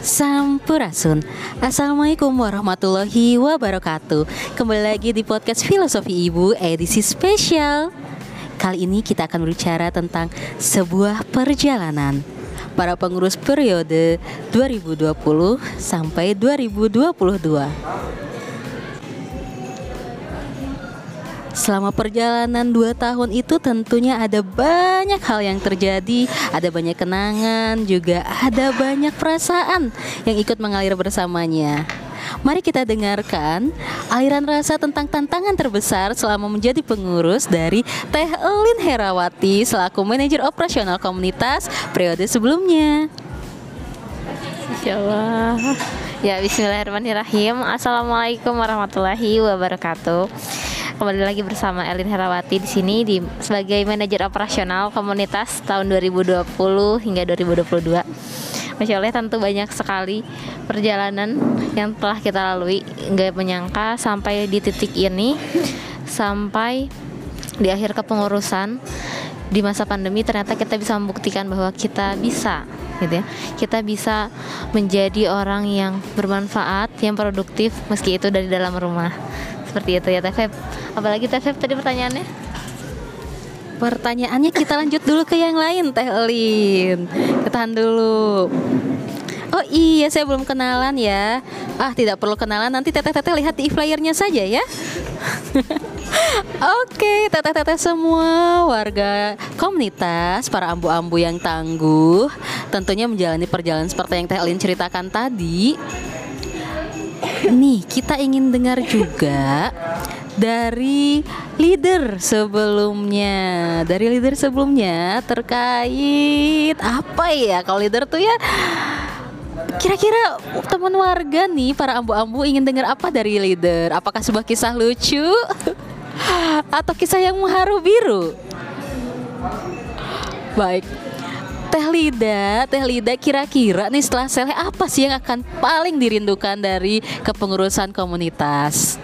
Sampurasun. Assalamualaikum warahmatullahi wabarakatuh. Kembali lagi di podcast Filosofi Ibu edisi spesial. Kali ini kita akan berbicara tentang sebuah perjalanan. Para pengurus periode 2020 sampai 2022 Selama perjalanan dua tahun itu tentunya ada banyak hal yang terjadi Ada banyak kenangan juga ada banyak perasaan yang ikut mengalir bersamanya Mari kita dengarkan aliran rasa tentang tantangan terbesar selama menjadi pengurus dari Teh Elin Herawati selaku manajer operasional komunitas periode sebelumnya. Insya. Ya Bismillahirrahmanirrahim Assalamualaikum warahmatullahi wabarakatuh Kembali lagi bersama Elin Herawati di sini di sebagai manajer operasional komunitas tahun 2020 hingga 2022 Masya Allah tentu banyak sekali perjalanan yang telah kita lalui. Nggak menyangka sampai di titik ini Sampai di akhir kepengurusan di masa pandemi ternyata kita bisa membuktikan bahwa kita bisa gitu ya. Kita bisa menjadi orang yang bermanfaat yang produktif meski itu dari dalam rumah seperti itu ya Teh apalagi Teh tadi pertanyaannya? Pertanyaannya kita lanjut dulu ke yang lain Teh Elin. Ketahan dulu. Oh iya saya belum kenalan ya. Ah tidak perlu kenalan. Nanti teteh-teteh lihat di flyernya saja ya. Oke, teteh-teteh semua. Warga komunitas para ambu-ambu yang tangguh. Tentunya menjalani perjalanan seperti yang Teh Elin ceritakan tadi. Nih, kita ingin dengar juga dari leader sebelumnya. Dari leader sebelumnya terkait apa ya? Kalau leader tuh ya Kira-kira teman warga nih para ambu-ambu ingin dengar apa dari leader? Apakah sebuah kisah lucu atau kisah yang mengharu biru? Baik. Teh Lida, Teh Lida kira-kira nih setelah seleh apa sih yang akan paling dirindukan dari kepengurusan komunitas?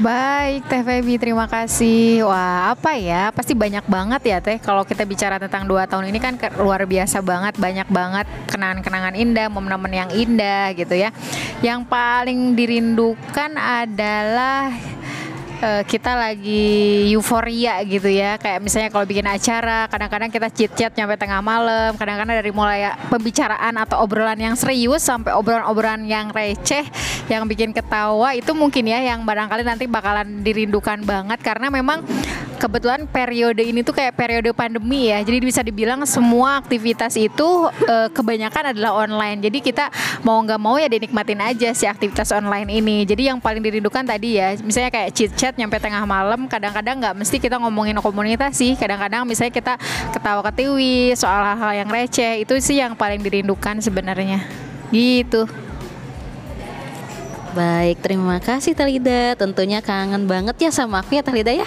Baik Teh Feby terima kasih. Wah apa ya? Pasti banyak banget ya Teh. Kalau kita bicara tentang dua tahun ini kan luar biasa banget Banyak banget kenangan-kenangan indah Momen-momen yang indah gitu ya. Yang paling dirindukan adalah uh, kita lagi euforia gitu ya. Kayak misalnya kalau bikin acara kadang-kadang kita chit chat nyampe tengah malam. Kadang-kadang dari mulai pembicaraan atau obrolan yang serius sampai obrolan-obrolan yang receh yang bikin ketawa itu mungkin ya yang barangkali nanti bakalan dirindukan banget. Karena memang kebetulan periode ini tuh kayak periode pandemi ya. Jadi bisa dibilang semua aktivitas itu uh, kebanyakan adalah online. Jadi kita mau nggak mau ya dinikmatin aja si aktivitas online ini. Jadi yang paling dirindukan tadi ya misalnya kayak chit chat nyampe tengah malam kadang-kadang nggak mesti kita ngomongin komunitas sih. Kadang-kadang misalnya kita ketawa ketiwi soal hal-hal yang receh itu sih yang paling dirindukan sebenarnya. Gitu. Baik, terima kasih Talida. Tentunya kangen banget ya sama aku ya Talida ya.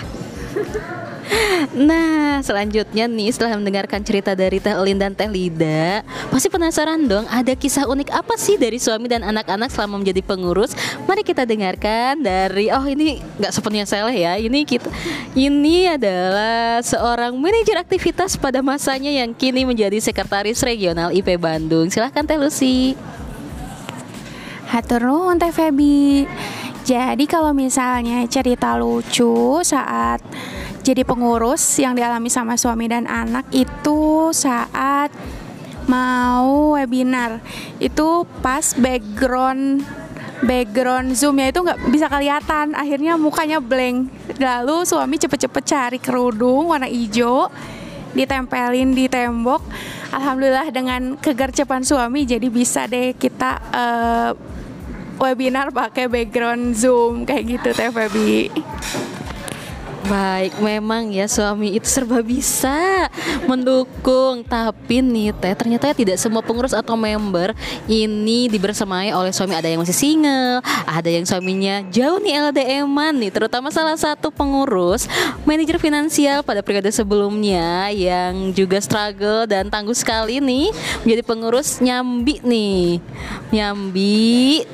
Nah, selanjutnya nih setelah mendengarkan cerita dari Teh Elin dan Teh Lida, pasti penasaran dong ada kisah unik apa sih dari suami dan anak-anak selama menjadi pengurus? Mari kita dengarkan dari oh ini nggak sepenuhnya saya ya. Ini kita ini adalah seorang manajer aktivitas pada masanya yang kini menjadi sekretaris regional IP Bandung. Silahkan Teh Lucy. Hatur nuhun Teh Febi. Jadi kalau misalnya cerita lucu saat jadi pengurus yang dialami sama suami dan anak itu saat mau webinar itu pas background background zoomnya itu nggak bisa kelihatan. Akhirnya mukanya blank. Lalu suami cepet-cepet cari kerudung warna hijau ditempelin di tembok. Alhamdulillah dengan kegercepan suami jadi bisa deh kita uh, webinar pakai background Zoom kayak gitu Teh Febi. Baik, memang ya suami itu serba bisa mendukung. Tapi nih teh, ternyata ya tidak semua pengurus atau member ini dibersamai oleh suami. Ada yang masih single, ada yang suaminya jauh nih LDM-an nih. Terutama salah satu pengurus manajer finansial pada periode sebelumnya yang juga struggle dan tangguh sekali nih menjadi pengurus nyambi nih. Nyambi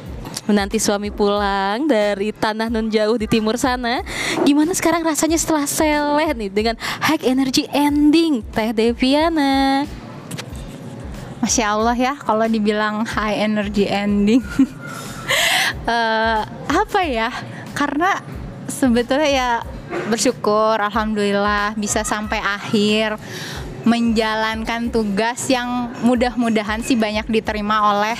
menanti suami pulang dari tanah nun jauh di timur sana. Gimana sekarang rasanya setelah seleh nih dengan high energy ending Teh Deviana? masya Allah ya kalau dibilang high energy ending Eh, apa ya karena sebetulnya ya bersyukur alhamdulillah bisa sampai akhir menjalankan tugas yang mudah-mudahan sih banyak diterima oleh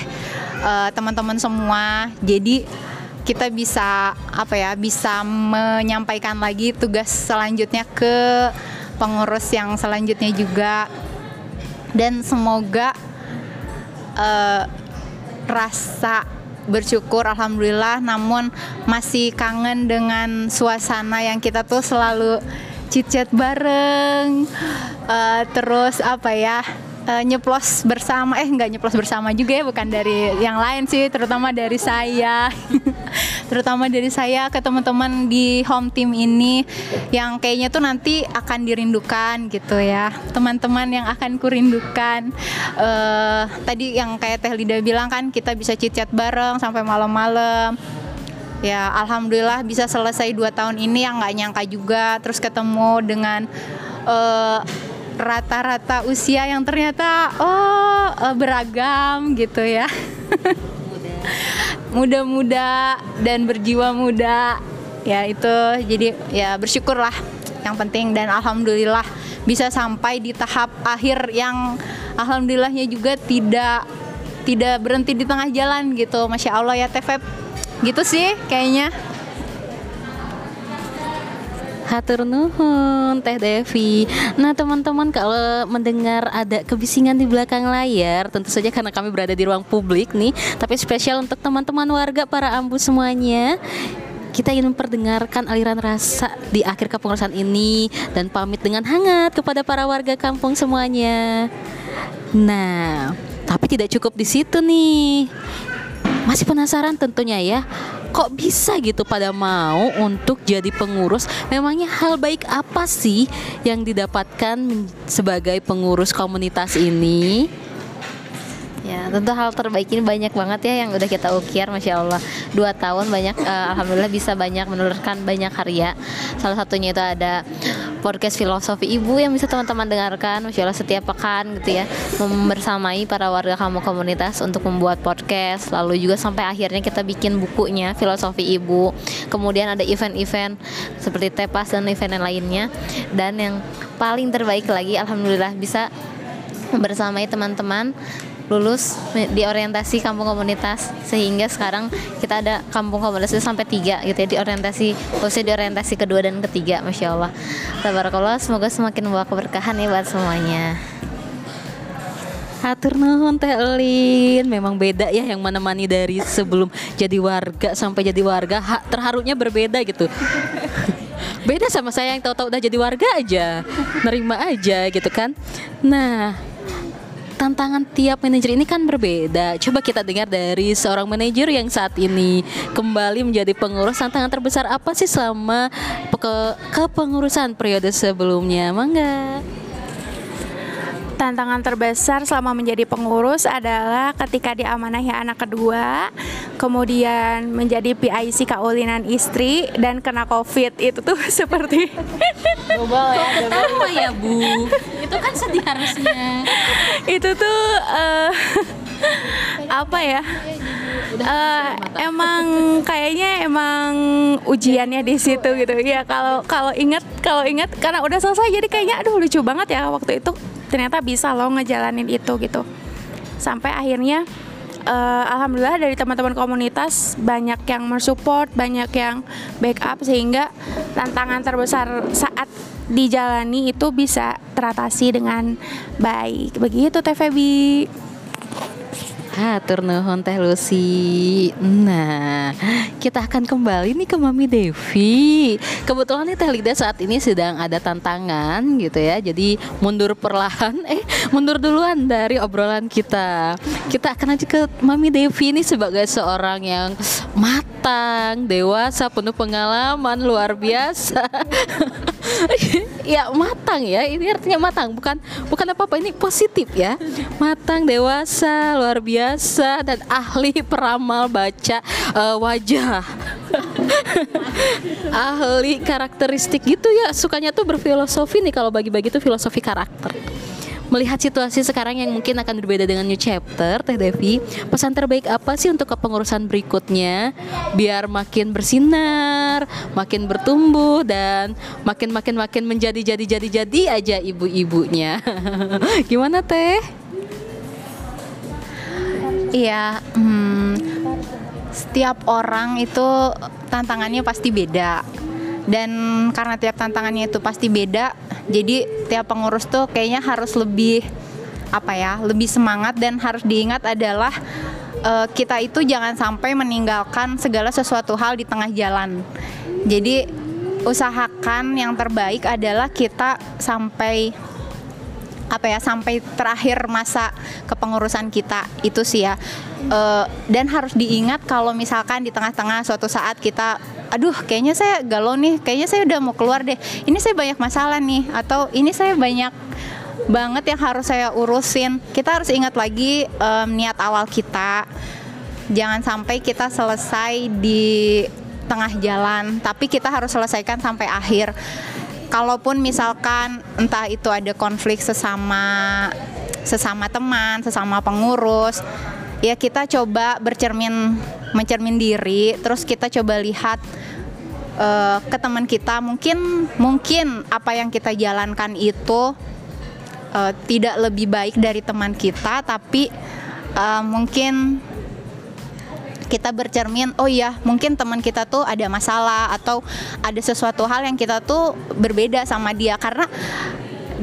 eh, teman-teman semua. Jadi kita bisa apa ya bisa menyampaikan lagi tugas selanjutnya ke pengurus yang selanjutnya juga. Dan semoga eh, rasa bersyukur alhamdulillah. Namun masih kangen dengan suasana yang kita tuh selalu chit-chat bareng eh, terus apa ya eh, nyeplos bersama eh nggak nyeplos bersama juga ya bukan dari yang lain sih terutama dari saya. Terutama dari saya ke teman-teman di home team ini yang kayaknya tuh nanti akan dirindukan gitu ya. Teman-teman yang akan kurindukan. Eh tadi yang kayak Teh Lida bilang kan kita bisa chit-chat bareng sampai malam-malam ya alhamdulillah bisa selesai dua tahun ini yang nggak nyangka juga. Terus ketemu dengan eh, rata-rata usia yang ternyata oh eh, beragam gitu ya. Muda-muda dan berjiwa muda. Ya itu jadi ya bersyukurlah yang penting. Dan alhamdulillah bisa sampai di tahap akhir yang alhamdulillahnya juga tidak tidak berhenti di tengah jalan gitu. Masya allah ya TVP gitu sih kayaknya Hatur nuhun Teh Devi. Nah teman-teman kalau mendengar ada kebisingan di belakang layar, tentu saja karena kami berada di ruang publik nih, tapi spesial untuk teman-teman warga para ambu semuanya. Kita ingin memperdengarkan aliran rasa di akhir kepengurusan ini dan pamit dengan hangat kepada para warga kampung semuanya. Nah, tapi tidak cukup di situ nih. Masih penasaran tentunya ya Kok bisa gitu pada mau untuk jadi pengurus Memangnya hal baik apa sih yang didapatkan sebagai pengurus komunitas ini? Ya, tentu hal terbaik ini banyak banget ya yang udah kita ukir, masya Allah. Dua tahun banyak, eh, alhamdulillah bisa banyak menelurkan banyak karya. Salah satunya itu ada podcast filosofi ibu yang bisa teman-teman dengarkan, masya Allah setiap pekan gitu ya, membersamai para warga kamu komunitas untuk membuat podcast. Lalu juga sampai akhirnya kita bikin bukunya filosofi ibu. Kemudian ada event-event seperti tepas dan event yang lainnya. Dan yang paling terbaik lagi, alhamdulillah bisa bersamai teman-teman lulus di orientasi kampung komunitas sehingga sekarang kita ada kampung komunitas itu sampai tiga gitu ya di orientasi khususnya di orientasi kedua dan ketiga masya Allah. Tabarakallah semoga semakin membawa keberkahan ya buat semuanya. Hatur nuhun Teh Elin. Memang beda ya yang menemani dari sebelum jadi warga sampai jadi warga. Ha- Terharunya berbeda gitu. Beda sama saya yang tahu-tahu udah jadi warga aja. Nerima aja gitu kan. Nah tantangan tiap manajer ini kan berbeda. Coba kita dengar dari seorang manajer yang saat ini kembali menjadi pengurus. Tantangan terbesar apa sih selama peke- kepengurusan periode sebelumnya? Mangga. Tantangan terbesar selama menjadi pengurus adalah ketika diamanahi anak kedua, kemudian menjadi PIC kaulinan istri dan kena COVID itu tuh seperti Apa ya Bu? Itu kan sedih harusnya. itu tuh eh, apa ya? Eh, emang kayaknya emang ujiannya di situ gitu. Ya kalau kalau inget kalau inget karena udah selesai jadi kayaknya aduh lucu banget ya waktu itu. Ternyata bisa loh ngejalanin itu gitu. Sampai akhirnya eh, alhamdulillah dari teman-teman komunitas banyak yang mensupport banyak yang backup sehingga tantangan terbesar saat dijalani itu bisa teratasi dengan baik. Begitu Febi Hatur nuhun Teh Lucy. Nah, kita akan kembali nih ke Mami Devi. Kebetulan nih Teh Lida saat ini sedang ada tantangan gitu ya. Jadi mundur perlahan, eh mundur duluan dari obrolan kita. Kita akan aja ke Mami Devi ini sebagai seorang yang matang, dewasa, penuh pengalaman, luar biasa. ya matang ya. Ini artinya matang bukan bukan apa apa ini positif ya. Matang dewasa luar biasa dan ahli peramal baca eh, wajah. Ahli karakteristik gitu ya. Sukanya tuh berfilosofi nih kalau bagi-bagi tuh filosofi karakter melihat situasi sekarang yang mungkin akan berbeda dengan new chapter, Teh Devi, pesan terbaik apa sih untuk kepengurusan berikutnya biar makin bersinar, makin bertumbuh dan makin makin makin menjadi jadi jadi jadi aja ibu-ibunya. Gimana Teh? Iya, hmm, setiap orang itu tantangannya pasti beda. Dan karena tiap tantangannya itu pasti beda, jadi tiap pengurus tuh kayaknya harus lebih apa ya, lebih semangat dan harus diingat adalah eh, kita itu jangan sampai meninggalkan segala sesuatu hal di tengah jalan. Jadi usahakan yang terbaik adalah kita sampai apa ya sampai terakhir masa kepengurusan kita itu sih ya Eh, dan harus diingat kalau misalkan di tengah-tengah suatu saat kita aduh kayaknya saya galau nih. Kayaknya saya udah mau keluar deh. Ini saya banyak masalah nih atau ini saya banyak banget yang harus saya urusin. Kita harus ingat lagi em, niat awal kita. Jangan sampai kita selesai di tengah jalan tapi kita harus selesaikan sampai akhir. Kalaupun misalkan entah itu ada konflik sesama sesama teman, sesama pengurus, ya kita coba bercermin mencermin diri, terus kita coba lihat eh, ke teman kita mungkin mungkin apa yang kita jalankan itu eh, tidak lebih baik dari teman kita, tapi eh, mungkin kita bercermin oh iya mungkin teman kita tuh ada masalah atau ada sesuatu hal yang kita tuh berbeda sama dia. Karena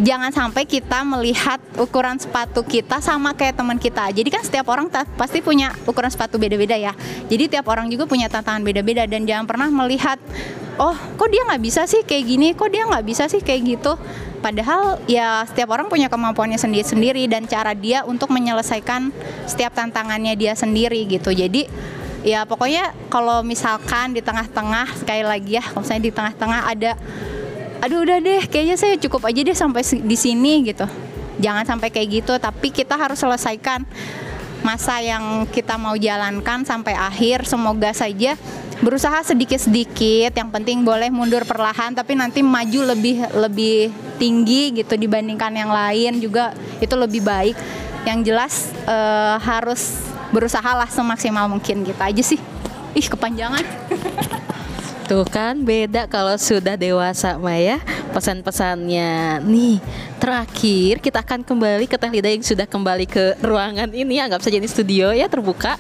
jangan sampai kita melihat ukuran sepatu kita sama kayak teman kita. Jadi kan setiap orang pasti punya ukuran sepatu beda-beda ya. Jadi tiap orang juga punya tantangan beda-beda. Dan jangan pernah melihat oh kok dia nggak bisa sih kayak gini? Kok dia nggak bisa sih kayak gitu? Padahal ya setiap orang punya kemampuannya sendiri-sendiri dan cara dia untuk menyelesaikan setiap tantangannya dia sendiri gitu. Jadi ya pokoknya kalau misalkan di tengah-tengah sekali lagi ya, kalau misalnya di tengah-tengah ada aduh udah deh kayaknya saya cukup aja deh sampai di sini gitu. Jangan sampai kayak gitu, tapi kita harus selesaikan masa yang kita mau jalankan sampai akhir. Semoga saja berusaha sedikit-sedikit. Yang penting boleh mundur perlahan, tapi nanti maju lebih lebih tinggi gitu dibandingkan yang lain juga itu lebih baik. Yang jelas eh, harus berusaha lah semaksimal mungkin gitu aja sih. Ih kepanjangan. Tuh kan beda kalau sudah dewasa Maya pesan-pesannya. Nih terakhir kita akan kembali ke Teh Lida yang sudah kembali ke ruangan ini anggap saja ini studio ya terbuka.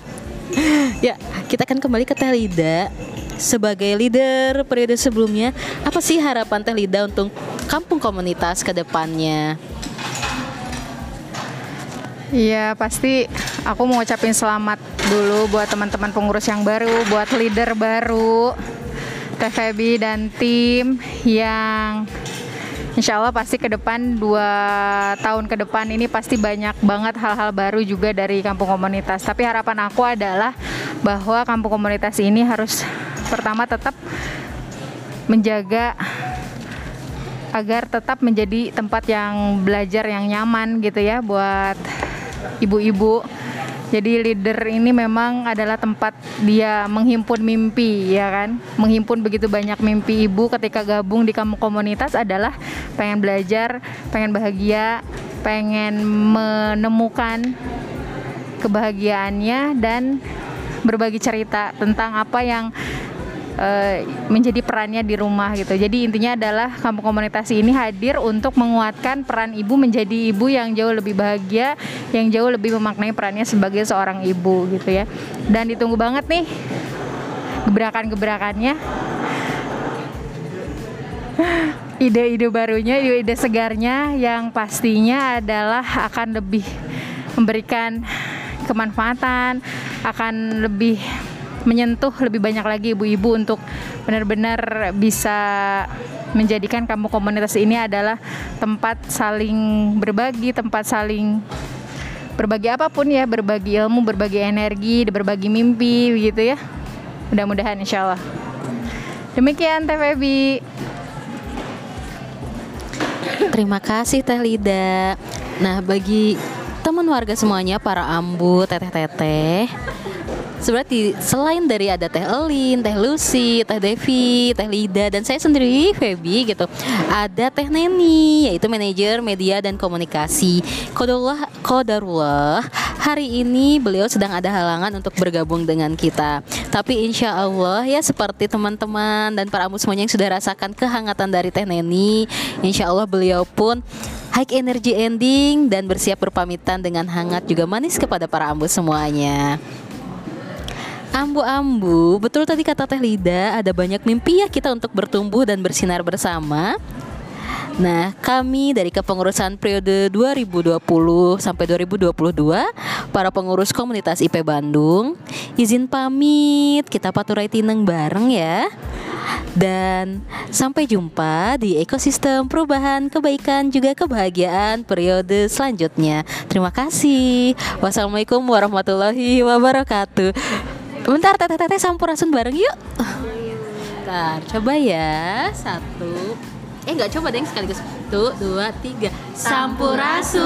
ya kita akan kembali ke Teh Lida sebagai leader periode sebelumnya. Apa sih harapan Teh Lida untuk kampung komunitas ke depannya? Iya pasti aku mau ngucapin selamat dulu buat teman-teman pengurus yang baru, buat leader baru, Teh Feby dan tim yang Insya Allah pasti ke depan dua tahun ke depan ini pasti banyak banget hal-hal baru juga dari kampung komunitas. Tapi harapan aku adalah bahwa kampung komunitas ini harus pertama tetap menjaga agar tetap menjadi tempat yang belajar yang nyaman gitu ya buat ibu-ibu. Jadi leader ini memang adalah tempat dia menghimpun mimpi ya kan. Menghimpun begitu banyak mimpi ibu ketika gabung di kamu komunitas adalah pengen belajar, pengen bahagia, pengen menemukan kebahagiaannya dan berbagi cerita tentang apa yang eh, menjadi perannya di rumah gitu. Jadi intinya adalah kampung komunitas ini hadir untuk menguatkan peran ibu menjadi ibu yang jauh lebih bahagia, yang jauh lebih memaknai perannya sebagai seorang ibu gitu ya. Dan ditunggu banget nih gebrakan-gebrakannya. Ide-ide barunya, ide segarnya yang pastinya adalah akan lebih memberikan kemanfaatan, akan lebih menyentuh lebih banyak lagi ibu-ibu untuk benar-benar bisa menjadikan kampung komunitas ini adalah tempat saling berbagi, tempat saling berbagi apa pun ya, berbagi ilmu, berbagi energi, berbagi mimpi begitu ya. Mudah-mudahan insya Allah. Demikian TVB. Terima kasih Teh Lida. Nah, bagi teman warga semuanya, para ambu, teteh-teteh, sebenarnya di- selain dari ada Teh Elin, Teh Lucy, Teh Devi, Teh Lida dan saya sendiri Feby gitu. Ada Teh Neni yaitu manajer media dan komunikasi. Kodarullah Kodarullah hari ini beliau sedang ada halangan untuk bergabung dengan kita. Tapi insya Allah ya seperti teman-teman dan para amu semuanya yang sudah rasakan kehangatan dari Teh Neni, insya Allah beliau pun high energy ending dan bersiap berpamitan dengan hangat juga manis kepada para ambu semuanya. Ambu-ambu, betul tadi kata Teh Lida, ada banyak mimpi ya kita untuk bertumbuh dan bersinar bersama. Nah, kami dari kepengurusan periode 2020 sampai 2022, para pengurus komunitas IP Bandung, izin pamit, kita paturai tineng bareng ya. Dan sampai jumpa di ekosistem perubahan, kebaikan, juga kebahagiaan periode selanjutnya. Terima kasih. Wassalamualaikum warahmatullahi wabarakatuh. Bentar, teteh teteh sampurasun bareng yuk. Bentar, coba ya. Satu. Eh nggak coba deh sekaligus. Satu, dua, tiga. Sampurasun.